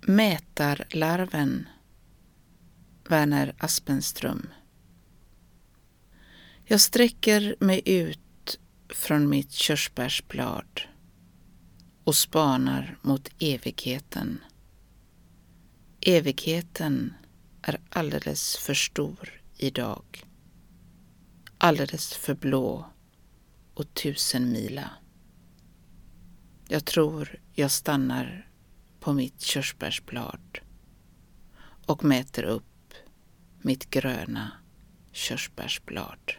Mätarlarven Verner Aspenström Jag sträcker mig ut från mitt körsbärsblad och spanar mot evigheten. Evigheten är alldeles för stor idag. Alldeles för blå och tusenmila. Jag tror jag stannar på mitt körsbärsblad och mäter upp mitt gröna körsbärsblad.